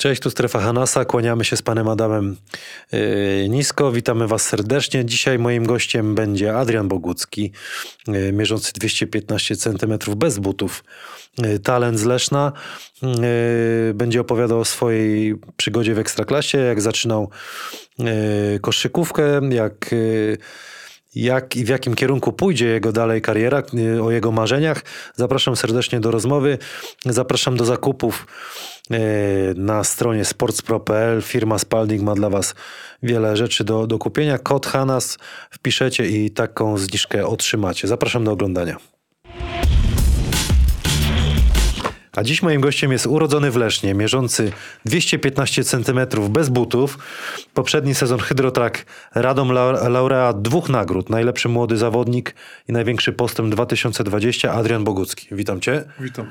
Cześć, tu Strefa Hanasa. Kłaniamy się z panem Adamem yy, nisko. Witamy was serdecznie. Dzisiaj moim gościem będzie Adrian Bogucki, yy, mierzący 215 cm bez butów. Yy, talent z Leszna. Będzie opowiadał o swojej przygodzie w Ekstraklasie, jak zaczynał koszykówkę, jak... Jak i w jakim kierunku pójdzie jego dalej kariera, yy, o jego marzeniach. Zapraszam serdecznie do rozmowy. Zapraszam do zakupów yy, na stronie sportspro.pl. Firma Spalding ma dla Was wiele rzeczy do, do kupienia. Kod Hanas wpiszecie i taką zniżkę otrzymacie. Zapraszam do oglądania. A dziś moim gościem jest urodzony w Lesznie, mierzący 215 cm bez butów. Poprzedni sezon Hydrotrack Radom laureat dwóch nagród. Najlepszy młody zawodnik i największy postęp 2020 Adrian Bogucki. Witam cię. Witam.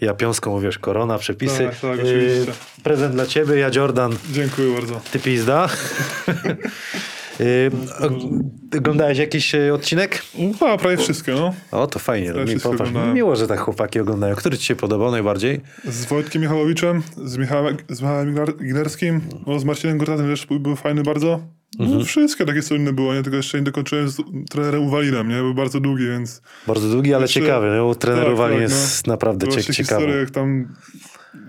Ja piąską, wiesz, korona, przepisy. Tak, tak, oczywiście. Yy, prezent dla ciebie, ja Jordan, Dziękuję bardzo. ty pizda. Yy, o- Oglądałeś jakiś e, odcinek? No, prawie wszystkie, no. O, to fajnie. Mi, popatrz, miło, że tak chłopaki oglądają. Który ci się podobał najbardziej? Z Wojtkiem Michałowiczem, z Michałem, z Michałem Iglerskim, no, z Marcinem Gortatem też był- fajny bardzo. No, Mhm. Wszystkie takie solidne było, nie? Tylko jeszcze nie dokończyłem z trenerem Uwalinem, nie? Był bardzo długi, więc... Bardzo długi, ale Jeszcze- ciekawy. No, u trenerów Tak, Walin tak, no. jest naprawdę Była cie- jeszcze ciekawy. historia, jak tam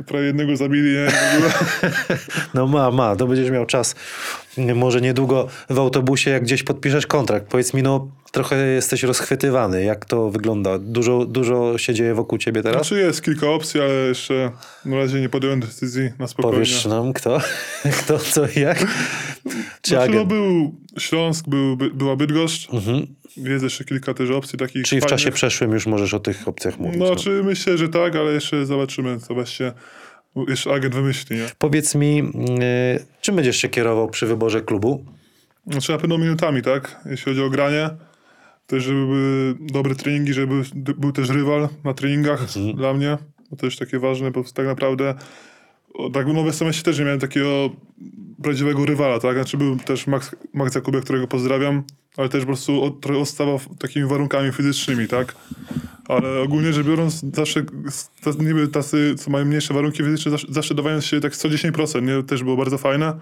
prawie jednego zabili, nie? No ma, ma. To będziesz miał czas może niedługo w autobusie, jak gdzieś podpiszesz kontrakt. Powiedz mi, no trochę jesteś rozchwytywany. Jak to wygląda? Dużo, dużo się dzieje wokół ciebie teraz? Znaczy jest kilka opcji, ale jeszcze na razie nie podjąłem decyzji na spokojnie. Powiesz nam kto? Kto, co i jak? Czy Znaczy, no, był Śląsk, był, by, była Bydgoszcz. Mhm. Jest jeszcze kilka też opcji takich Czyli w czasie przeszłym już możesz o tych opcjach mówić. No, no. czy myślę, że tak, ale jeszcze zobaczymy, co właśnie jeszcze agent wymyśli, nie? Powiedz mi, yy, czym będziesz się kierował przy wyborze klubu? Znaczy na pewno minutami, tak? Jeśli chodzi o granie, też żeby były dobre treningi, żeby był, był też rywal na treningach Mhm. dla mnie. To też takie ważne, bo tak naprawdę o, tak no w SMS też nie miałem takiego prawdziwego rywala, tak? Znaczy był też Max, Max którego pozdrawiam, ale też po prostu od- trochę odstawał takimi warunkami fizycznymi, tak? Ale ogólnie rzecz biorąc, zawsze s- niby tacy, co mają mniejsze warunki fizyczne, zawsze, zawsze dawają się tak 110%, nie? Też było bardzo fajne.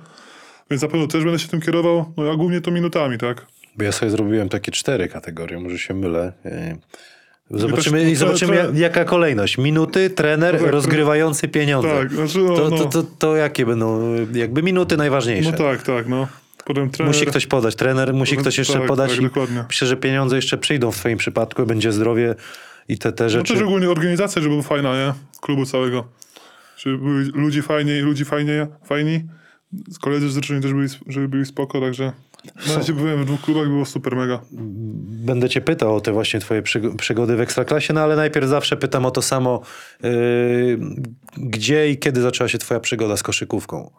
Więc na pewno też będę się tym kierował, no a głównie to minutami, tak? Bo ja sobie zrobiłem takie cztery kategorie, może się mylę. Yy, Zobaczymy, i zobaczymy tre- jaka kolejność. Minuty, trener, No tak, rozgrywający pieniądze. Tak, znaczy no, To, no, to, to, to jakie będą, jakby minuty najważniejsze. no tak, tak, no. Potem trener... Musi ktoś podać, trener musi Potem- ktoś jeszcze tak, podać tak, dokładnie. myślę, że pieniądze jeszcze przyjdą w twoim przypadku, będzie zdrowie i te, te No rzeczy. też ogólnie organizacja, żeby była fajna, nie? Klubu całego. Żeby byli ludzi fajni, ludzi fajnie, fajni. Z koledzy z drużyny też byli, żeby byli spoko, także... Na razie byłem w dwóch klubach, było super mega. Będę cię pytał o te właśnie twoje przyg- przygody w Ekstraklasie, no ale najpierw zawsze pytam o to samo. Yy, gdzie i kiedy zaczęła się twoja przygoda z koszykówką?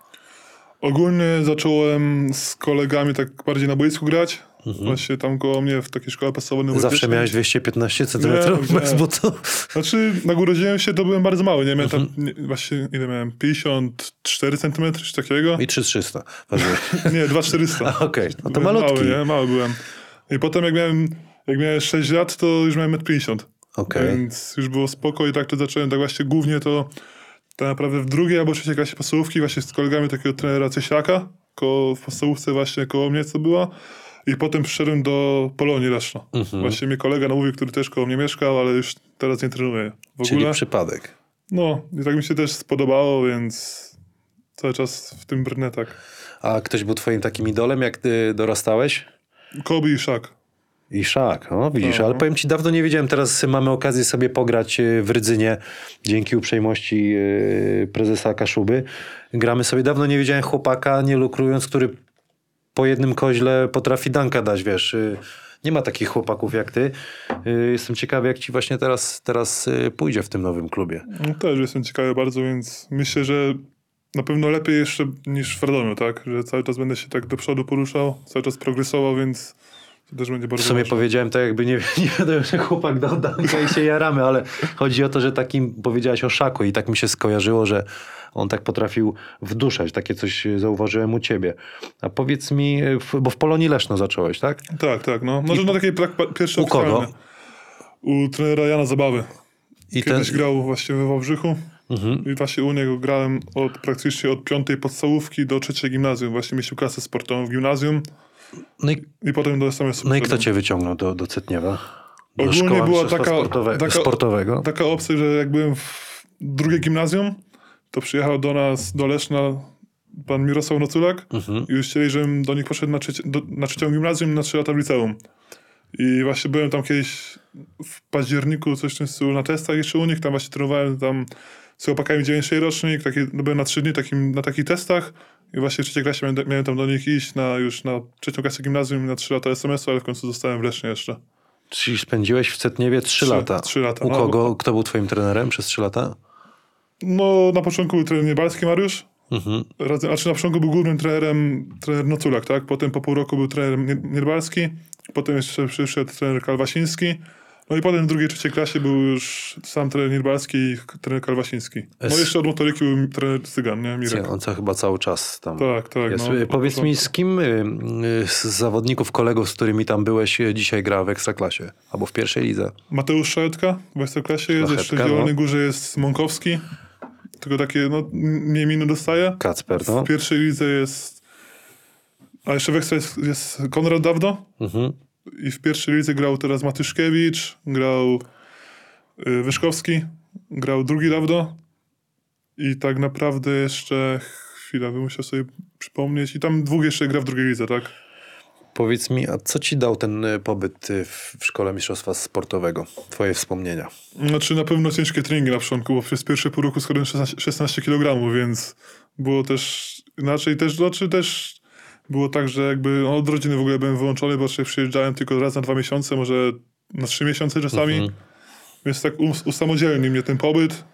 Ogólnie zacząłem z kolegami tak bardziej na boisku grać. Właśnie tam koło mnie w takiej szkole podstawowej. Mhm. Zawsze Nowoczesnej. miałeś 215 cm bez butów? Znaczy, jak urodziłem się, to byłem bardzo mały, nie? Miałem Mhm. tam, nie, właśnie, ile miałem? 54 cm, coś takiego? I 3300. ważyłeś. Nie, 2400. Okej, no to Byłem malutki. Mały, nie? Mały byłem. I potem jak miałem, jak miałem 6 lat, to już miałem 1,50 m. Okej. Więc już było spoko i tak to zacząłem, tak właśnie głównie to tak naprawdę w drugiej albo trzeciej klasie podstawówki właśnie z kolegami takiego trenera Cieślaka, koło, w podstawówce właśnie koło mnie co była. I potem przyszedłem do Polonii Leszno. Mhm. Właśnie mnie kolega namówił, który też koło mnie mieszkał, ale już teraz nie trenuje w Czyli ogóle. przypadek. No i tak mi się też spodobało, więc cały czas w tym brnę tak. A ktoś był twoim takim idolem, jak ty dorastałeś? Kobe i Szak. I szak, o widzisz, No. ale powiem ci, dawno nie wiedziałem, teraz mamy okazję sobie pograć e, w Rydzynie, dzięki uprzejmości e, prezesa Kaszuby. Gramy sobie, dawno nie widziałem chłopaka, nie lukrując, który po jednym koźle potrafi danka dać, wiesz. e, Nie ma takich chłopaków jak ty. Jestem ciekawy, jak ci właśnie teraz, teraz pójdzie w tym nowym klubie. No, też jestem ciekawy bardzo, więc myślę, że na pewno lepiej jeszcze niż w Radomiu, tak? Że cały czas będę się tak do przodu poruszał, cały czas progresował, więc też będzie W bardzo sumie ważne. powiedziałem tak, jakby nie, nie wiadomo, że chłopak dał danka i się jaramy, ale chodzi o to, że takim powiedziałeś o szaku i tak mi się skojarzyło, że on tak potrafił wduszać. Takie coś zauważyłem u ciebie. A powiedz mi, w- bo w Polonii Leszno zacząłeś, tak? Tak, tak, no. Może na takiej tak, pa- pierwsze U kogo? U trenera Jana Zabawy. I ten, Kiedyś grał właśnie we Wałbrzychu. I właśnie u niego grałem od, praktycznie od piątej podstawówki do trzeciej gimnazjum. Właśnie mieliśmy klasę sportową w gimnazjum No i, i potem do SMS-u. no i kto cię wyciągnął do, do Cetniewa? Do Ogólnie była taka- sportowe, taka- sportowego? Taka opcja, że jak byłem w drugie gimnazjum, to przyjechał do nas, do Leszna pan Mirosław Noculak Mhm. i już chcieli, żebym do nich poszedł na, do, na trzecią gimnazjum i na trzy lata w liceum. I właśnie byłem tam kiedyś w październiku, coś w tym stylu, na testach jeszcze u nich, tam właśnie trenowałem tam z chłopakami 96 rocznik, taki, no byłem na trzy dni takim, na takich testach i właśnie w trzeciej klasie miałem, miałem tam do nich iść na już na trzecią klasę gimnazjum na trzy lata SMS-u, ale w końcu zostałem w Lesznie jeszcze. Czyli spędziłeś w Cetniewie trzy, lata. trzy lata, U no. kogo? Kto był twoim trenerem przez trzy lata? No, na początku był trener Niebalski Mariusz. Mhm. Razem, znaczy na początku był głównym trenerem trener Noculak, tak? Potem po pół roku był trener Nie- Niebalski. Potem jeszcze przyszedł trener Kalwasiński. No i potem w drugiej, trzeciej klasie był już sam trener Niebalski i trener Kalwasiński. No Es- jeszcze od motoryki był trener Cygan, nie? Mirek. On co chyba cały czas tam Tak, tak. jest. no, Powiedz mi, z kim y, y, z zawodników, kolegów, z którymi tam byłeś, y, dzisiaj gra w Ekstraklasie? Albo w pierwszej lidze? Mateusz Szaletka w Ekstraklasie jest, jeszcze w Szlachetka, Zielonej no. Górze jest Mąkowski. Tylko takie, no, mniej miny dostaje. Kacper, no. W pierwszej lidze jest... A jeszcze w Ekstra jest, jest Konrad Dawdo. Mhm. I w pierwszej lidze grał teraz Matyszkiewicz, grał y, Wyszkowski, grał drugi Dawdo. I tak naprawdę jeszcze chwila, bym musiał sobie przypomnieć. I tam dwóch jeszcze gra w drugiej lidze, tak? Powiedz mi, a co ci dał ten y, pobyt y, w szkole mistrzostwa sportowego? Twoje wspomnienia. Znaczy na pewno ciężkie treningi na początku, bo przez pierwsze pół roku 16, 16 kg, więc było też inaczej. Też, znaczy też było tak, że jakby od rodziny w ogóle byłem wyłączony, bo jeszcze przyjeżdżałem tylko raz na dwa miesiące, może na trzy miesiące czasami. Mhm. Więc tak us- usamodzielnił mnie ten pobyt.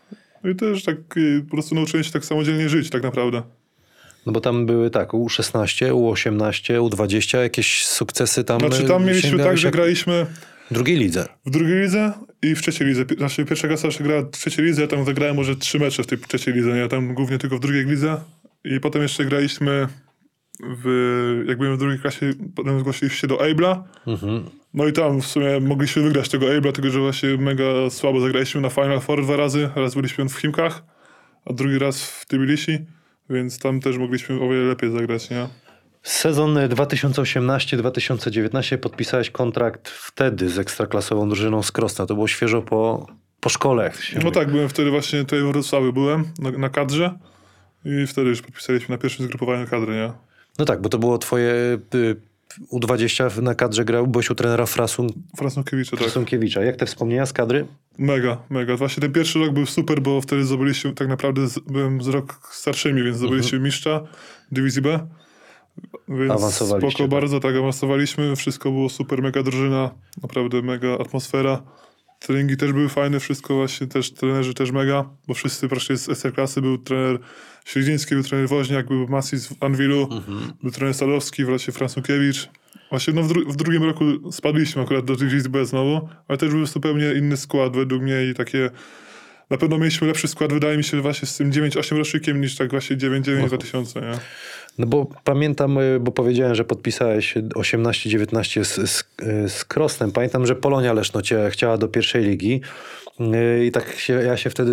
No I też tak y, po prostu nauczyłem się tak samodzielnie żyć tak naprawdę. No bo tam były tak, U16, U18, U20, jakieś sukcesy tam Znaczy tam mieliśmy tak, że graliśmy W drugiej lidze. w drugiej lidze i w trzeciej lidze. Znaczy pierwsza klasa jeszcze grała w trzeciej lidze, ja tam zagrałem może trzy mecze w tej trzeciej lidze? Ja tam głównie tylko w drugiej lidze. I potem jeszcze graliśmy w, jak byłem w drugiej klasie, potem zgłosiliśmy się do Abla. Mhm. No i tam w sumie mogliśmy wygrać tego Abla, tylko że właśnie mega słabo zagraliśmy na Final Four dwa razy. Raz byliśmy w Chimkach, a drugi raz w Tbilisi, więc tam też mogliśmy o wiele lepiej zagrać, nie? Sezon 2018-2019 podpisałeś kontrakt wtedy z ekstraklasową drużyną z Krosna. To było świeżo po, po szkole. No mówi. tak, byłem wtedy właśnie tutaj w Wrocławiu byłem, na, na kadrze i wtedy już podpisaliśmy na pierwszym zgrupowaniu kadry, nie? No tak, bo to było twoje y, U20 na kadrze grał, byłeś u trenera Frasun, Frasnkiewicza, tak. Frasunkiewicza. Jak te wspomnienia z kadry? Mega, mega. Właśnie ten pierwszy rok był super, bo wtedy zdobyliśmy, tak naprawdę z, byłem z rok starszymi, więc zdobyliśmy mistrza dywizji B. Więc spoko tak. bardzo, tak awansowaliśmy. Wszystko było super, mega drużyna, naprawdę mega atmosfera. Treningi też były fajne, wszystko właśnie też, trenerzy też mega, bo wszyscy praktycznie z SR-klasy był trener Śledziński, był trener Woźniak, był Masis w Anwilu, był trener Sadowski, wreszcie Fransukiewicz. Właśnie no, w, dru- w drugim roku spadliśmy akurat do B znowu, ale też był zupełnie inny skład według mnie i takie... Na pewno mieliśmy lepszy skład, wydaje mi się, właśnie z tym 9-8 rocznikiem niż tak właśnie 9-9-2000, nie? No bo pamiętam, y, bo powiedziałem, że podpisałeś 18-19 z, z, z Krosnem. Pamiętam, że Polonia Leszno cię chciała do pierwszej ligi Y, i tak się, ja się wtedy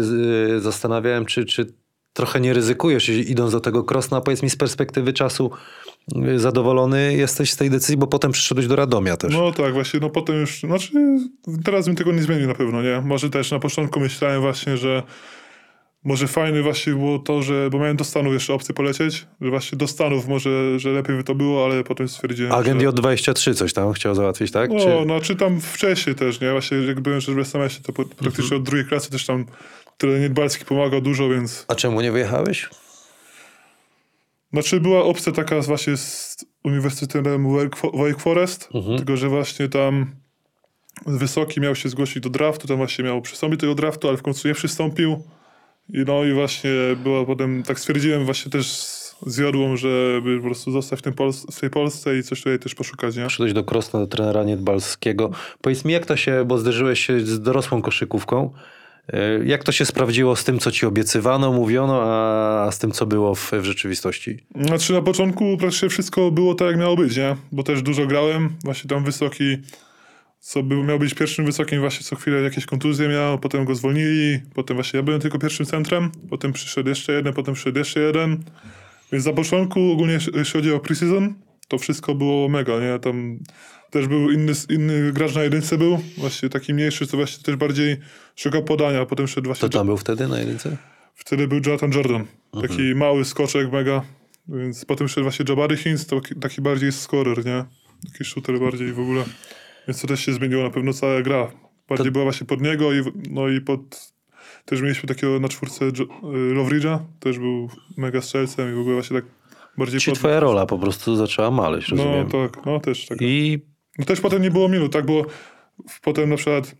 y, zastanawiałem, czy, czy trochę nie ryzykujesz idąc do tego Krosna. Powiedz mi z perspektywy czasu zadowolony jesteś z tej decyzji, bo potem przyszedłeś do Radomia też. No tak, właśnie, no potem już, znaczy teraz bym tego nie zmienił na pewno, nie? Może też na początku myślałem właśnie, że może fajne właśnie było to, że, bo miałem do Stanów jeszcze opcję polecieć, że właśnie do Stanów może, że lepiej by to było, ale potem stwierdziłem, Agent że... J23 coś tam chciał załatwić, tak? No, Czy... no, czy tam wcześniej też, nie? Właśnie jak byłem w SMS-ie, to po- praktycznie Mhm. od drugiej klasy też tam tyle Niedbalski pomagał dużo, więc... A czemu nie wyjechałeś? Znaczy była opcja taka właśnie z Uniwersytetem Wake Forest, Mhm. tylko że właśnie tam Wysoki miał się zgłosić do draftu, tam właśnie miał przystąpić do tego draftu, ale w końcu nie przystąpił. I no i właśnie była potem, tak stwierdziłem właśnie też z Jodłą, żeby po prostu zostać w, tym Pols- w tej Polsce i coś tutaj też poszukać, nie? Przyszedłeś do Krosna, do trenera Niedbalskiego. Powiedz mi, jak to się, bo zderzyłeś się z dorosłą koszykówką, y, jak to się sprawdziło z tym, co ci obiecywano, mówiono, a z tym, co było w, w rzeczywistości? Znaczy na początku praktycznie wszystko było tak, jak miało być, nie? Bo też dużo grałem, właśnie tam Wysoki co był, miał być pierwszym wysokim, właśnie co chwilę jakieś kontuzje miał, potem go zwolnili, potem właśnie ja byłem tylko pierwszym centrem, potem przyszedł jeszcze jeden, potem przyszedł jeszcze jeden. Więc na początku ogólnie jeśli chodzi o preseason, to wszystko było mega, nie? Tam też był inny, inny gracz na jedynce był, właśnie taki mniejszy, co właśnie też bardziej szukał podania, potem szedł To właśnie... tam był wtedy na jedynce? Wtedy był Jonathan Jordan, taki mały skoczek mega, więc potem szedł właśnie Jabari Hinz, to taki, taki bardziej scorer, nie? Taki shooter bardziej w ogóle. Więc to też się zmieniło na pewno cała gra. Bardziej To- była właśnie pod niego i, no i pod... Też mieliśmy takiego na czwórce Jo- y, Lovridge'a, też był mega strzelcem i w ogóle właśnie tak bardziej Czyli pod... twoja rola po prostu zaczęła maleć, No rozumiem. tak, no też tak. I No też potem nie było minut, tak, bo potem na przykład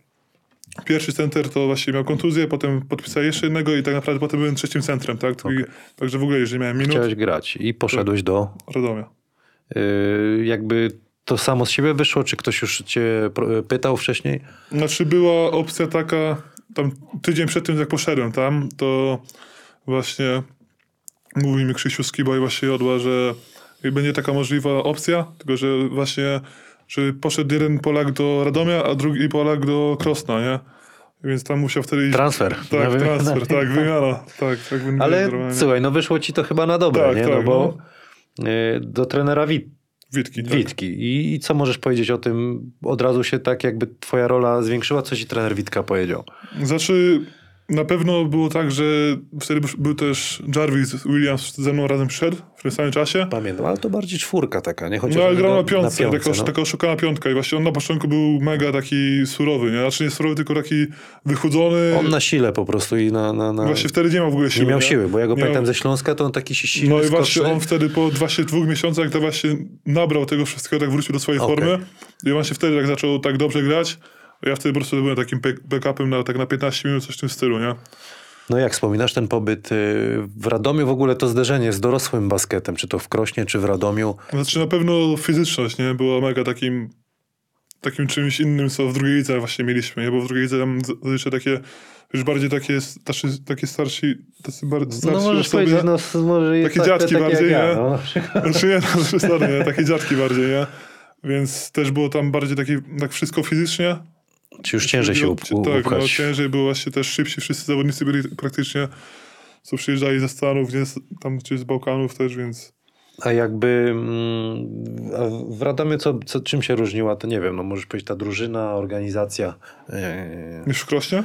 pierwszy center to właśnie miał kontuzję, potem podpisał jeszcze jednego i tak naprawdę potem byłem trzecim centrem, tak? I, także w ogóle jeżeli miałem minut, chciałeś grać i poszedłeś do... Radomia. y, jakby to samo z siebie wyszło, czy ktoś już cię pytał wcześniej? Znaczy była opcja taka, tam tydzień przed tym jak poszedłem tam, to właśnie mówił mi Krzysiu Skiba i właśnie Jodła, że będzie taka możliwa opcja, tylko że właśnie, że poszedł jeden Polak do Radomia, a drugi Polak do Krosna, nie? Więc tam musiał wtedy iść... Transfer. Tak, wymianę. transfer, tak, wymiana. Tak, tak Ale słuchaj, no wyszło ci to chyba na dobre, Tak, nie? no tak, bo y, do trenera Wit, Witki, tak. Witki. I, I co możesz powiedzieć o tym? Od razu się tak jakby twoja rola zwiększyła? Co ci trener Witka powiedział? Znaczy, na pewno było tak, że wtedy był też Jarvis Williams ze mną razem przyszedł w tym samym czasie. Pamiętam, ale to bardziej czwórka taka, nie? Chociaż No ale grał na piątce, piątce, taka, no. taka oszukana piątka i właśnie on na początku był mega taki surowy, nie? Znaczy nie surowy, tylko taki wychudzony. On na sile po prostu i na... na, na... Właśnie wtedy nie miał w ogóle siły. nie miał siły, bo ja go Nie pamiętam miał- ze Śląska, to on taki się silny, No i właśnie skoczny. on wtedy po właśnie dwóch miesiącach to właśnie nabrał tego wszystkiego, tak wrócił do swojej Okej. formy i właśnie wtedy tak zaczął tak dobrze grać. Ja wtedy po prostu byłem takim back- backupem na, tak na 15 minut, coś w tym stylu, nie? No jak wspominasz ten pobyt y, w Radomiu, w ogóle to zderzenie z dorosłym basketem, czy to w Krośnie, czy w Radomiu, Znaczy na pewno fizyczność, nie? Była mega takim takim czymś innym, co w drugiej lidze właśnie mieliśmy, nie? Bo w drugiej lidze tam zazwyczaj takie już bardziej takie, starszy, takie starsi, tacy bar, starsi no możesz osoby. powiedzieć, no może jest Takie tak- dziadki takie bardziej, ja, nie? no. Znaczy nie, no, przesadnie, nie? Takie dziadki bardziej, nie? Więc też było tam bardziej takie, tak wszystko fizycznie. Czy już ciężej się up, Tak, no upchać? ciężej było właśnie też szybsi, wszyscy zawodnicy byli praktycznie, co przyjeżdżali ze Stanów, nie? Tam czy z Bałkanów też, więc... A jakby mm, w Radomiu co, co, czym się różniła, to nie wiem, no możesz powiedzieć ta drużyna, organizacja. Eee, Niż w Krośnie?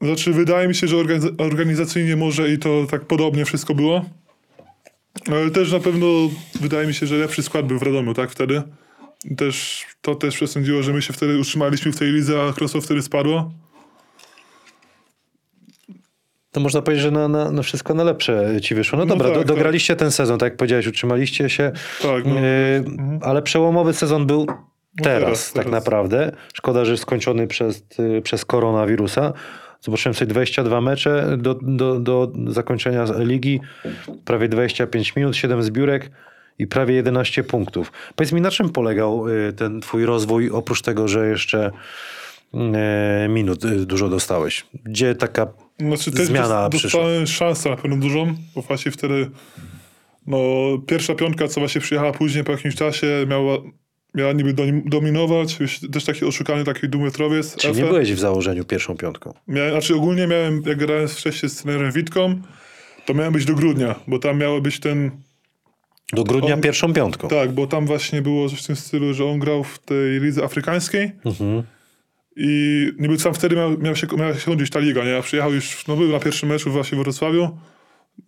Znaczy, wydaje mi się, że organiz- organizacyjnie może i to tak podobnie wszystko było. Ale też na pewno wydaje mi się, że lepszy skład był w Radomiu, tak, wtedy. Też, to też przesądziło, że my się wtedy utrzymaliśmy w tej lidze, a Krosło wtedy spadło. To można powiedzieć, że na, na, na wszystko na lepsze ci wyszło. No, No dobra, tak, do, tak. dograliście ten sezon, tak jak powiedziałeś, utrzymaliście się. Tak, no. Eee, Ale przełomowy sezon był teraz, teraz, tak teraz. naprawdę. Szkoda, że skończony przez, y, przez koronawirusa. Zobaczyłem sobie 22 mecze do, do, do zakończenia ligi. Prawie 25 minut, 7 zbiórek i prawie 11 punktów. Powiedz mi, na czym polegał y, ten twój rozwój, oprócz tego, że jeszcze y, minut y, dużo dostałeś? Gdzie taka Znaczy też Zmiana przyszła. dostałem szansę na pewno dużą, bo właśnie wtedy no, pierwsza piątka, co właśnie przyjechała później po jakimś czasie, miała, miała niby dominować, też taki oszukany taki dwumetrowiec. Czy nie Efe. byłeś w założeniu pierwszą piątką? Miałem, znaczy ogólnie miałem, jak grałem wcześniej z trenerem Witką, to miałem być do grudnia, bo tam miało być ten, Do grudnia On- pierwszą piątką. tak, bo tam właśnie było coś w tym stylu, że on grał w tej lidze afrykańskiej Mhm. i niby sam wtedy miał, miał się, miała się kończyć ta liga, nie? A przyjechał już, no był na pierwszym meczu właśnie w Wrocławiu,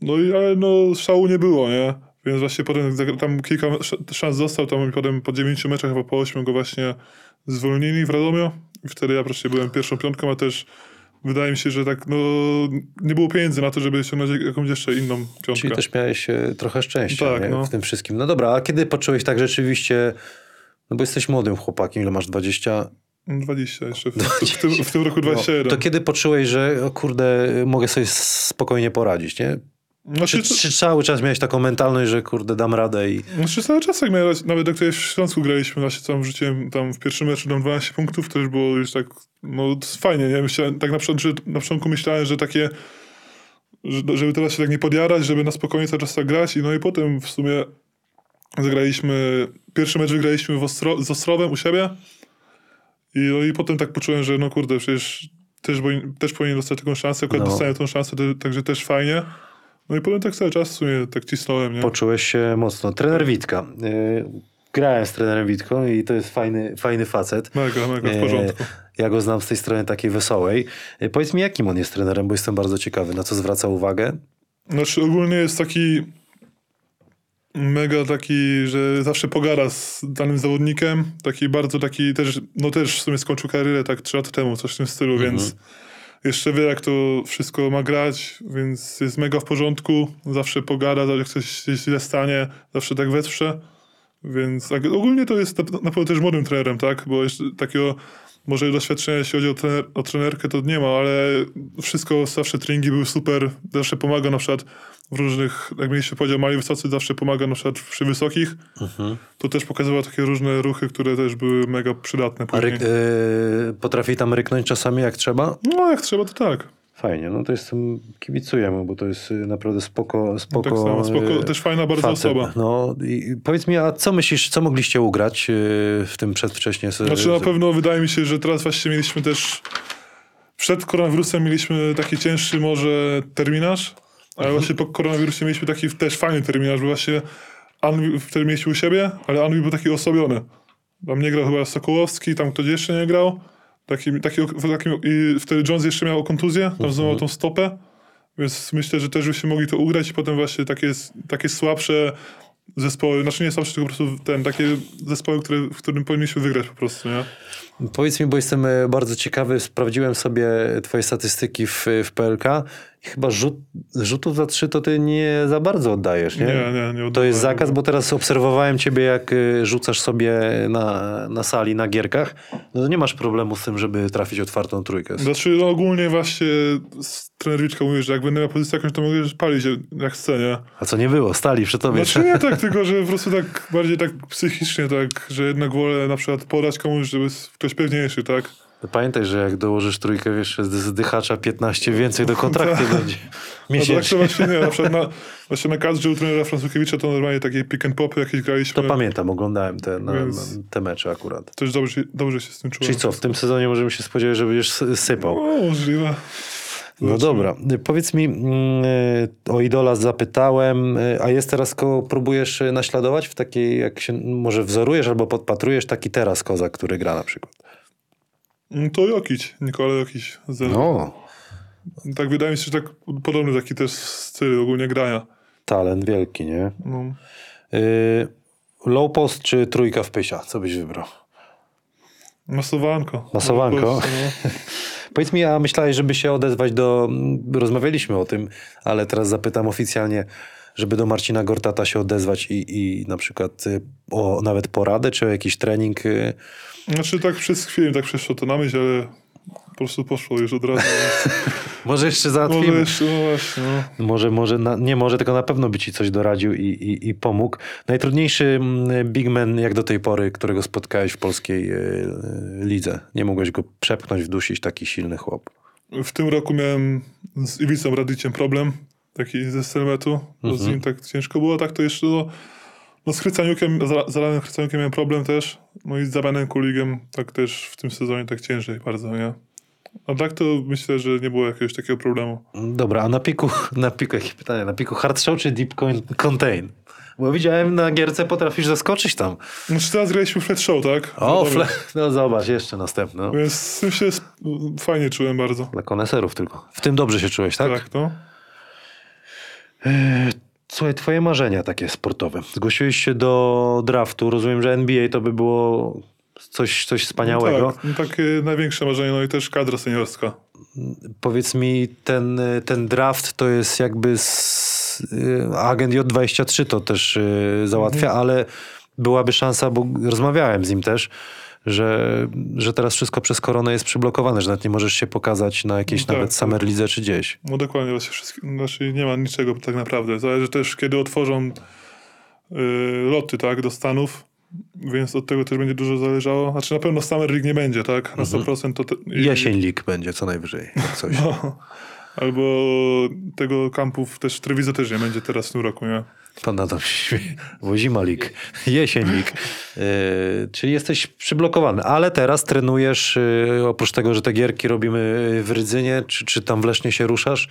no i ale no szału nie było, nie? Więc właśnie potem tam kilka sz- szans dostał, tam i potem po dziewięciu meczach, chyba po ośmiu go właśnie zwolnili w Radomiu i wtedy ja właśnie byłem pierwszą piątką, a też wydaje mi się, że tak, no nie było pieniędzy na to, żeby ściągnąć jakąś jeszcze inną piątkę. Czyli też miałeś e, trochę szczęścia Tak, no. w tym wszystkim. No dobra, a kiedy poczułeś tak rzeczywiście, no bo jesteś młodym chłopakiem, ile masz 20? 20 jeszcze, w, w, tym, w tym roku 21. No, to kiedy poczułeś, że o kurde, mogę sobie spokojnie poradzić, nie? Znaczy, Czy, czy cały czas miałeś taką mentalność, że kurde, dam radę i... Znaczy cały czas jak miałem, nawet jak tutaj w Śląsku graliśmy, właśnie tam wrzuciłem tam w pierwszym meczu dam 12 punktów, to już było już tak, no fajnie, nie? Myślałem, tak na, początku, że, na początku myślałem, że takie, że, żeby teraz się tak nie podjarać, żeby na spokojnie cały czas tak grać i no i potem w sumie zagraliśmy pierwszy mecz wygraliśmy w Ostro, z Ostrowem u siebie i, no, i potem tak poczułem, że no kurde, przecież też, też powinien dostać taką szansę, akurat No. dostałem tą szansę, także też fajnie. No i potem tak cały czas w sumie tak cisnąłem, nie? Poczułeś się mocno. Trener Witka. Y, Grałem z trenerem Witką i to jest fajny, fajny facet. Mega, mega w E, porządku. Ja go znam z tej strony takiej wesołej. E, Powiedz mi, jakim on jest trenerem, bo jestem bardzo ciekawy, na co zwraca uwagę. Znaczy ogólnie jest taki mega taki, że zawsze pogada z danym zawodnikiem. Taki bardzo taki też, no też w sumie skończył karierę tak trzy lata temu, coś w tym stylu, więc jeszcze wie jak to wszystko ma grać, więc jest mega w porządku. Zawsze pogada, jak coś się źle stanie, zawsze tak wesprze. Więc ogólnie to jest na, na pewno też młodym trenerem, tak? Bo jeszcze takiego może doświadczenia, jeśli chodzi o, trener, o trenerkę, to nie ma, ale wszystko, zawsze treningi były super, zawsze pomaga na przykład w różnych, jak mieliśmy podział mali wysocy, zawsze pomaga na przykład przy wysokich. To też pokazywał takie różne ruchy, które też były mega przydatne A później. ryk, e, potrafi tam ryknąć czasami jak trzeba? No jak trzeba, to tak. Fajnie, no to jestem, kibicuję mu, bo to jest y, naprawdę spoko, spoko, tak samo, spoko, y, też fajna bardzo facet. osoba. No i powiedz mi, a co myślisz, co mogliście ugrać y, w tym przedwcześnie? Znaczy na pewno wydaje mi się, że teraz właśnie mieliśmy też przed koronawirusem mieliśmy taki cięższy może terminarz, ale Mhm. właśnie po koronawirusie mieliśmy taki też fajny terminarz, bo właśnie Anwi, wtedy mieliśmy u siebie, ale Anwi był taki osobiony. Tam nie grał chyba Sokołowski, tam ktoś jeszcze nie grał. Taki, taki, taki, I wtedy Jones jeszcze miał kontuzję, tam Mhm. złamał tą stopę, więc myślę, że też byśmy mogli to ugrać i potem właśnie takie, takie słabsze zespoły, znaczy nie słabsze, tylko po prostu ten, takie zespoły, które, w którym powinniśmy wygrać po prostu, nie? Powiedz mi, bo jestem e, bardzo ciekawy, sprawdziłem sobie twoje statystyki w, w PLK chyba rzut, rzutów za trzy to ty nie za bardzo oddajesz, nie? Nie, nie, nie To jest zakaz, bo teraz obserwowałem ciebie, jak y, rzucasz sobie na, na sali, na gierkach. No to nie masz problemu z tym, żeby trafić otwartą trójkę. Znaczy no ogólnie właśnie z- trener Wiczka mówi, że jak będę miał pozycję jakąś, to mogę palić jak chcę, nie? A co nie było? Stali przy tobie. Znaczy nie tak, tylko że po prostu tak bardziej tak psychicznie, tak, że jednak wolę na przykład podać komuś, żeby ktoś pewniejszy, tak? Pamiętaj, że jak dołożysz trójkę, wiesz, z dychacza 15 więcej do kontraktu będzie. No to tak Miesięcznie. to właśnie nie, na przykład na, właśnie na kadrze u trenera Francukiewicza to normalnie takie pick and popy jakieś graliśmy. To pamiętam, oglądałem te, na, Więc- na, te mecze akurat. Też dobrze, dobrze się z tym czułem. Czyli co, w tym sezonie możemy się spodziewać, że będziesz sy- sypał. O, możliwe. No dobra, powiedz mi, mm, y, o Idola zapytałem, y, a jest teraz kogo próbujesz y, naśladować w takiej, jak się może wzorujesz albo podpatrujesz, taki teraz kozak, który gra na przykład. No To Jokić, Nikola Jokić. Zero. No, Tak wydaje mi się, że tak podobny taki też styl ogólnie grania. talent wielki, nie? No. Y, low post czy trójka w pysia? Co byś wybrał? Masowanko. Masowanko? No. Powiedz mi, a myślałeś, żeby się odezwać do... Rozmawialiśmy o tym, ale teraz zapytam oficjalnie, żeby do Marcina Gortata się odezwać i, i na przykład y, o nawet poradę, czy o jakiś trening... Znaczy tak przez chwilę tak przeszło to na myśl, ale po prostu poszło już od razu. Może jeszcze Może załatwimy. jeszcze, no właśnie, no. Może, może na, nie może, tylko na pewno by ci coś doradził i, i, i pomógł. Najtrudniejszy mm, big man jak do tej pory, którego spotkałeś w polskiej y, lidze. Nie mogłeś go przepchnąć, wdusić, taki silny chłop. W tym roku miałem z Iwicą Radiciem problem, taki ze Stelmetu, bo z nim tak ciężko było, tak to jeszcze no, no z Chrycaniukiem, z Zalanem Chrycaniukiem miałem problem też, no i z Damianem Kuligiem tak też w tym sezonie tak ciężej bardzo, nie? A tak to myślę, że nie było jakiegoś takiego problemu. Dobra, a na piku, na piku, jakie pytanie, na piku hard show czy deep contain? Bo widziałem na gierce potrafisz zaskoczyć tam. Znaczy teraz graliśmy Flat Show, tak? O, fle, no zobacz, jeszcze następny. No. Więc z tym się fajnie czułem bardzo. Dla koneserów tylko. W tym dobrze się czułeś, tak? Tak, no. Słuchaj, twoje marzenia takie sportowe. Zgłosiłeś się do draftu. Rozumiem, że NBA to by było coś, coś wspaniałego. Tak, no, takie największe marzenie, no i też kadra seniorska. Powiedz mi, ten, ten draft to jest jakby z, y, agent J23 to też y, załatwia, Mhm. ale byłaby szansa, bo rozmawiałem z nim też, że, że teraz wszystko przez koronę jest przyblokowane, że nawet nie możesz się pokazać na jakiejś Tak, nawet tak. Summer Lidze czy gdzieś. No dokładnie, właśnie wszystko, znaczy nie ma niczego tak naprawdę. Zależy też, kiedy otworzą y, loty, tak, do Stanów, więc od tego też będzie dużo zależało. Znaczy na pewno Summer League nie będzie, tak, na 100% to... Te, i- Jesień League będzie co najwyżej. jak Coś. No, albo tego kampów też w też nie będzie teraz w tym roku, nie? Pan Adam. Bo zimalik, jesiennik. Czyli jesteś przyblokowany. Ale teraz trenujesz, yy, oprócz tego, że te gierki robimy w Rydzynie, czy, czy tam w Lesznie się ruszasz,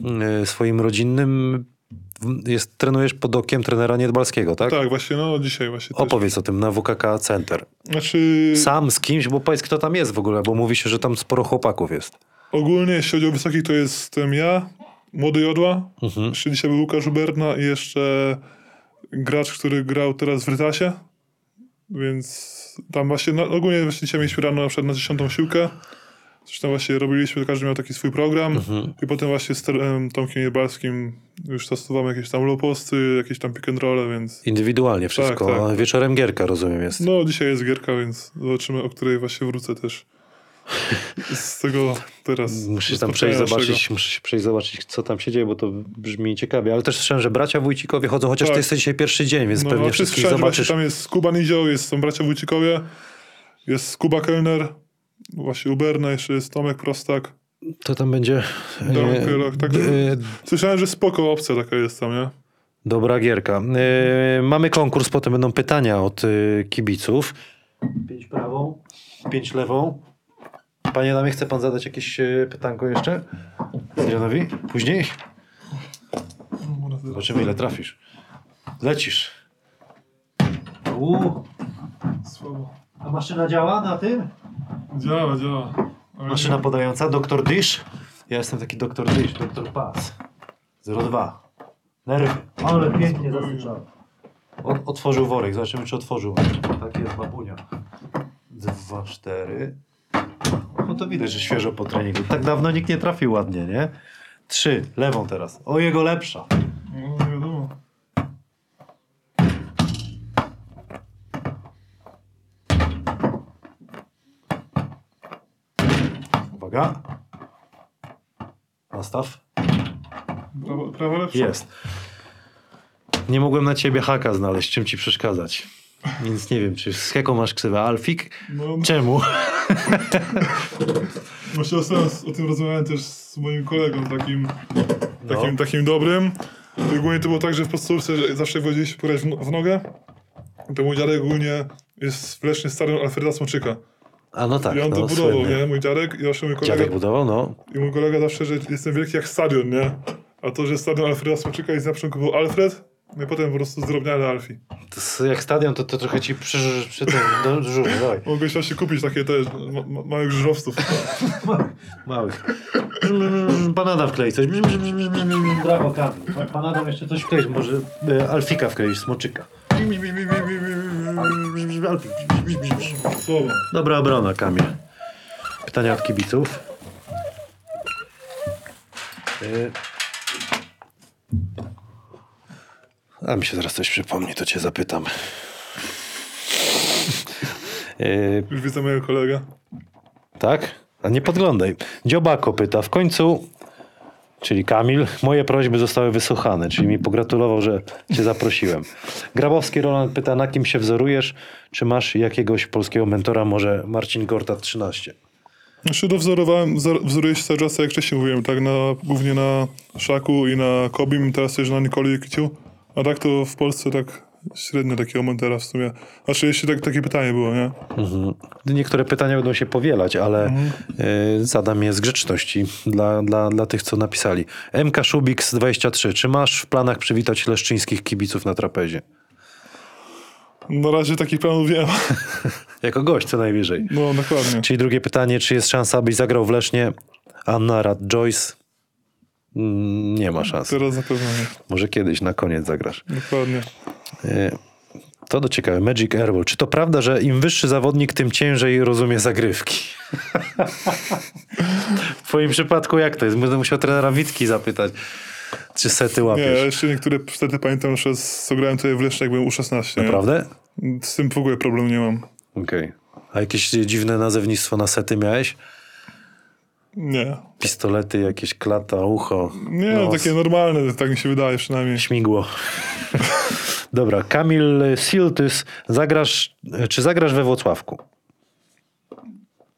yy, swoim rodzinnym, jest, trenujesz pod okiem trenera Niedbalskiego, tak? Tak, właśnie, no dzisiaj właśnie też. Opowiedz o tym na WKK Center. Znaczy, Sam z kimś, bo powiedz kto tam jest w ogóle, bo mówi się, że tam sporo chłopaków jest. ogólnie jeśli chodzi o wysokich, to jestem ja, młody Jodła, Mhm. był Łukasz Uberna i jeszcze gracz, który grał teraz w Rytasie, więc tam właśnie, no, ogólnie właśnie dzisiaj mieliśmy rano na przykład na dziesiątą siłkę, coś tam właśnie robiliśmy, każdy miał taki swój program Mhm. i potem właśnie z em, Tomkiem Niebalskim już testowamy jakieś tam low posty, jakieś tam pick and roll, więc Indywidualnie wszystko. tak. A Wieczorem gierka, rozumiem, jest. no dzisiaj jest gierka, więc zobaczymy, o której właśnie wrócę też z tego teraz. Muszę się tam przejść, zobaczyć, muszę się przejść, zobaczyć, co tam się dzieje, bo to brzmi ciekawie. Ale też słyszałem, że bracia Wójcikowie chodzą, chociaż Tak. to jest dzisiaj pierwszy dzień, więc No, pewnie wszyscy wszystkich zobaczysz. tam jest Kuba Nizioł, jest, są bracia Wójcikowie, jest Kuba Kellner, właśnie Uberna, jeszcze jest Tomek Prostak. To tam będzie e, Kylok, tak. e, Słyszałem, że spoko opcja taka jest tam, nie? dobra gierka. E, mamy konkurs, potem będą pytania od e, kibiców. Pięć prawą, pięć lewą. Panie Damie, chce pan zadać jakieś e, pytanko jeszcze? Adrianowi? Później? Zobaczymy, ile trafisz. Lecisz. Uuu, Słabo. a maszyna działa na tym? Działa, działa. Ale Maszyna podająca, doktor Dysz. Ja jestem taki doktor Dysz, doktor Pas. 02. Nerwy. Ale pięknie zasyczał. Od, otworzył worek, zobaczymy czy otworzył. Tak jest, babunia. Dwa, cztery. No to widać, że świeżo po treningu. Tak dawno nikt nie trafił ładnie, nie? Trzy, lewą teraz. O, jego lepsza. No, wiadomo. Uwaga. Nastaw. Prawa, prawa lepsza. Jest. Nie mogłem na ciebie haka znaleźć, czym ci przeszkadzać. Więc nie wiem, czy z jaką masz ksywę? Alfik? No, Czemu? właśnie ostatnio o tym rozmawiałem też z moim kolegą takim, No. takim, takim dobrym. I ogólnie to było tak, że w podstawce że zawsze wchodziliśmy pograć w, no- w nogę. To mój dziadek ogólnie jest w Lesznie starym Alfreda Smoczyka. A no tak, I on no, to budował, słynny. nie? Mój dziadek i zawsze mój kolega, Dziadek budował, no. i mój kolega zawsze, że jestem wielki jak stadion, nie? A to, że stadion Alfreda Smoczyka i na początku był Alfred, no i potem po prostu zdrobniany Alfie. To jak stadion, to, to trochę ci przy, przy tym do żuru, dawaj. Mogłeś właśnie kupić takie te ma, ma, małych żużlowców. Małych. Pan Adam wklei coś. Brawo, Kamil. Pan Adam jeszcze coś wkleić, może e, Alfika wkleić, smoczyka. Słowo. Dobra obrona, Kamil. Pytania od kibiców. Y- A mi się zaraz coś przypomni, to cię zapytam. Y, Już widzę mojego kolegę. tak? A nie podglądaj. Dziobako pyta, w końcu, czyli Kamil, moje prośby zostały wysłuchane, czyli mi pogratulował, że cię zaprosiłem. Grabowski Roland pyta, na kim się wzorujesz? Czy masz jakiegoś polskiego mentora, może Marcin Gortat 13? Znaczy dowzorowałem, wzor- wzoruję się cały czas, tak jak wcześniej mówiłem, tak na, głównie na Szaku i na Kobim, teraz też na Nikoli Kiciu. A tak to w Polsce tak średnio takiego mentera w sumie. Znaczy jeśli tak, takie pytanie było, nie? Mhm. Niektóre pytania będą się powielać, ale y, zadam je z grzeczności dla, dla, dla tych, co napisali. MK Szubix 23. Czy masz w planach przywitać leszczyńskich kibiców na trapezie? Na razie takich planów nie ma. Jako gość co najwyżej. No dokładnie. Czyli drugie pytanie, czy jest szansa, abyś zagrał w Lesznie? Anna Rad Joyce? Mm, Nie ma szans. Teraz na pewno nie. Może kiedyś na koniec zagrasz. Dokładnie. Y, To do ciekawe. Magic Airball. Czy to prawda, że im wyższy zawodnik, tym ciężej rozumie zagrywki? w twoim przypadku jak to jest? Będę musiał trenera Witki zapytać, czy sety Nie, ja łapiesz. jeszcze niektóre wtedy pamiętam, że co grałem tutaj w jak byłem U16. nie? Naprawdę? Z tym w ogóle problemu nie mam. Okej. A jakieś dziwne nazewnictwo na sety miałeś? Nie. Pistolety, jakieś klata, ucho. Nie, nos. takie normalne, tak mi się wydaje przynajmniej. Śmigło. Dobra, Kamil Siltys, zagrasz, czy zagrasz we Włocławku?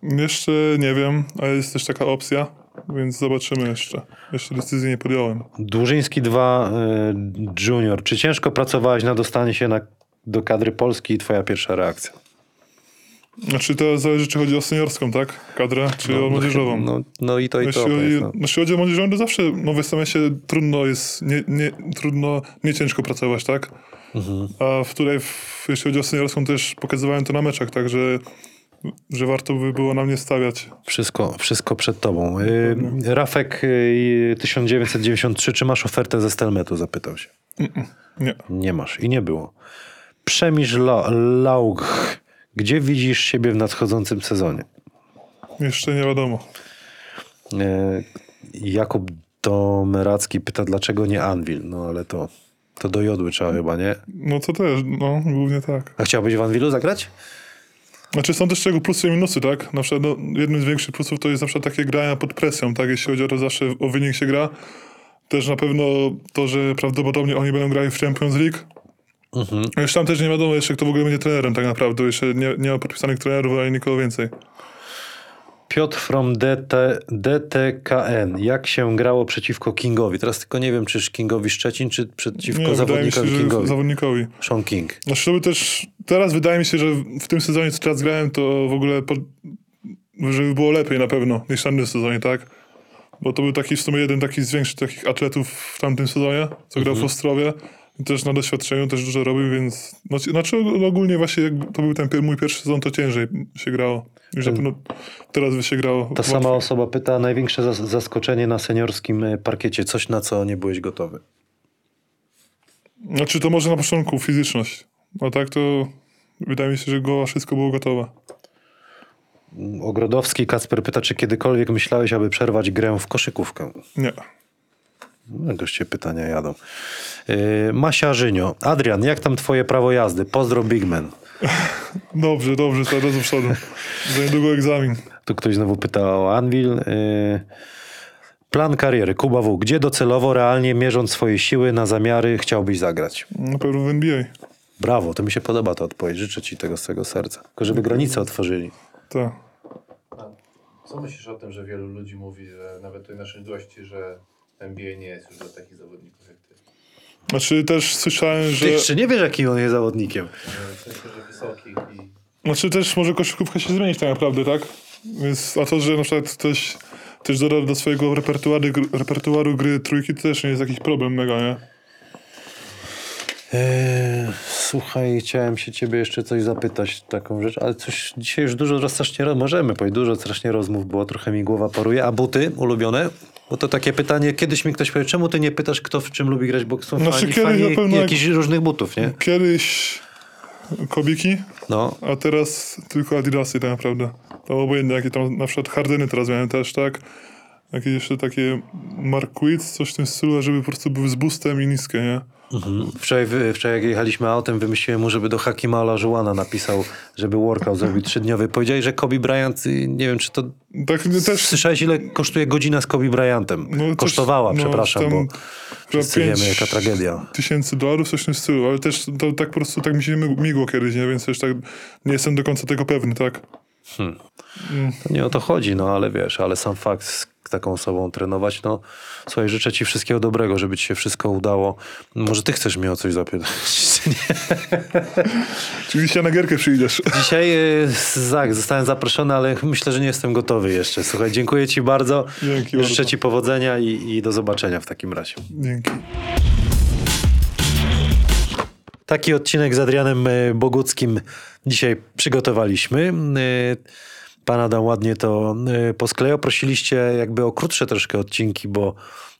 Jeszcze nie wiem, ale jest też taka opcja. więc zobaczymy jeszcze. Jeszcze decyzji nie podjąłem. Dłużyński 2 y, Junior. Czy ciężko pracowałeś na dostanie się na, do kadry Polski i twoja pierwsza reakcja? Znaczy to zależy, czy chodzi o seniorską, tak? Kadrę, czy o młodzieżową. No, no i to i Jeśli to. chodzi, no. jeśli chodzi o młodzieżową, to zawsze no, w SMS-ie trudno jest, nie, nie, trudno, nie ciężko pracować, tak? Mhm. A w której, w, jeśli chodzi o seniorską, też pokazywałem to na meczach, tak, że, że warto by było na mnie stawiać. Wszystko, wszystko przed tobą. Y, Rafek y, 1993, czy masz ofertę ze Stelmetu? Zapytał się. Nie. Nie masz i nie było. Przemierz La- Laug. Gdzie widzisz siebie w nadchodzącym sezonie? Jeszcze nie wiadomo. E, Jakub Domeracki pyta, dlaczego nie Anvil? No ale to, to do jodły trzeba chyba, nie? No to też, no głównie tak. A chciałbyś w Anvilu zagrać? Znaczy są też czego plusy i minusy, tak? Na przykład no, jednym z większych plusów to jest na przykład takie grania pod presją, tak? Jeśli chodzi o to zawsze o wynik się gra. Też na pewno to, że prawdopodobnie oni będą grali w Champions League. Mhm. Jeszcze tam też nie wiadomo jeszcze, kto w ogóle będzie trenerem tak naprawdę. Jeszcze nie, nie ma podpisanych trenerów, ani nikogo więcej. Piotr from DT, DTKN. Jak się grało przeciwko Kingowi? Teraz tylko nie wiem, czy Kingowi Szczecin, czy przeciwko Nie, się, zawodnikowi że Kingowi. zawodnikowi. Sean King. Znaczy to też, teraz wydaje mi się, że w tym sezonie, co teraz grałem, to w ogóle, po, żeby było lepiej na pewno niż w tamtym sezonie, tak? Bo to był taki w sumie jeden taki z większych takich atletów w tamtym sezonie, co grał w Ostrowie. Też na doświadczeniu też dużo robił, więc no, znaczy ogólnie właśnie jak to był ten mój pierwszy sezon, to ciężej się grało. Już na pewno teraz by się grało. Ta łatwiej. sama osoba pyta, największe zas- zaskoczenie na seniorskim e, parkiecie. Coś, na co nie byłeś gotowy. Znaczy to może na początku fizyczność. A tak to wydaje mi się, że goła wszystko było gotowe. Ogrodowski Kacper pyta, czy kiedykolwiek myślałeś, aby przerwać grę w koszykówkę? Nie. No, goście pytania jadą. Yy, Masia Żynio. Adrian, jak tam twoje prawo jazdy? Pozdro Bigman. Dobrze, dobrze, coraz do przodu. Za niedługo egzamin. Tu ktoś znowu pyta o Anvil. Yy, plan kariery. Kuba W. Gdzie docelowo, realnie mierząc swoje siły na zamiary chciałbyś zagrać? Na pewno w NBA. Brawo, to mi się podoba ta odpowiedź. Życzę ci tego z całego serca. Tylko żeby granice otworzyli. Tak. Co myślisz o tym, że wielu ludzi mówi, że nawet tutaj naszych gości, że NBA nie jest już dla takich zawodników jak ty? Znaczy też słyszałem, że... Ty jeszcze nie wiesz, jakim on jest zawodnikiem. W sensie, że wysokich i... Znaczy też może koszykówka się zmienić tak naprawdę, tak? Więc, a to, że na przykład ktoś też doda do swojego repertuaru, repertuaru gry trójki, to też nie jest jakiś problem mega, nie? Eee, słuchaj, chciałem się ciebie jeszcze coś zapytać, taką rzecz, ale coś dzisiaj już dużo strasznie możemy powiedzieć, dużo strasznie rozmów było, trochę mi głowa paruje. A buty ulubione? Bo to takie pytanie, kiedyś mi ktoś powiedział, czemu ty nie pytasz, kto w czym lubi grać, bo są Znaczy, fani, kiedyś fani na pewno jak- różnych butów, nie? Kiedyś kobiki, No, a teraz tylko adidasy tak naprawdę. To obojętnie, jakie tam na przykład Hardeny teraz miałem też, tak? Jakieś jeszcze takie Marquis, coś w tym stylu, żeby po prostu były z boostem i niskie, nie? mhm. wczoraj, wczoraj jak jechaliśmy autem, wymyśliłem mu, żeby do Hakima Olajuwona napisał, żeby workout zrobił trzydniowy. Powiedziałeś, że Kobe Bryant, y, nie wiem, czy to... Tak też... Słyszałeś, ile kosztuje godzina z Kobe Bryantem? No, coś- Kosztowała, no, przepraszam, tam bo wszyscy wiemy, jaka tragedia. tysięcy dolarów, coś w tym stylu, ale też to tak po prostu tak mi się migło kiedyś, nie? Więc też tak nie jestem do końca tego pewny, tak? To nie o to chodzi, no ale wiesz, ale sam fakt taką osobą trenować, no słuchaj, życzę ci wszystkiego dobrego, żeby ci się wszystko udało. Może ty chcesz mnie o coś zapytać? Nie. Oczywiście na gierkę przyjdziesz. Dzisiaj y, Zach, zostałem zaproszony, ale myślę, że nie jestem gotowy jeszcze. Słuchaj, dziękuję ci bardzo. Dzięki Życzę bardzo. ci powodzenia i, i do zobaczenia w takim razie. Dzięki. Taki odcinek z Adrianem y, Boguckim dzisiaj przygotowaliśmy. Pan Adam ładnie to y, posklejał. Prosiliście jakby o krótsze troszkę odcinki, bo,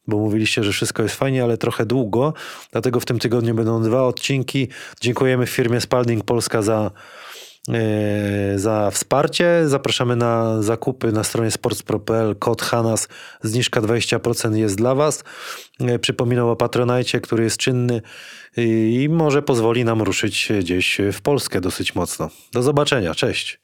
bo mówiliście, że wszystko jest fajnie, ale trochę długo. Dlatego w tym tygodniu będą dwa odcinki. Dziękujemy firmie Spalding Polska za, y, za wsparcie. Zapraszamy na zakupy na stronie sportspro.pl. Kod HANAS, zniżka 20% jest dla Was. Y, Przypominał o Patronajcie, który jest czynny i może pozwoli nam ruszyć gdzieś w Polskę dosyć mocno. Do zobaczenia, cześć.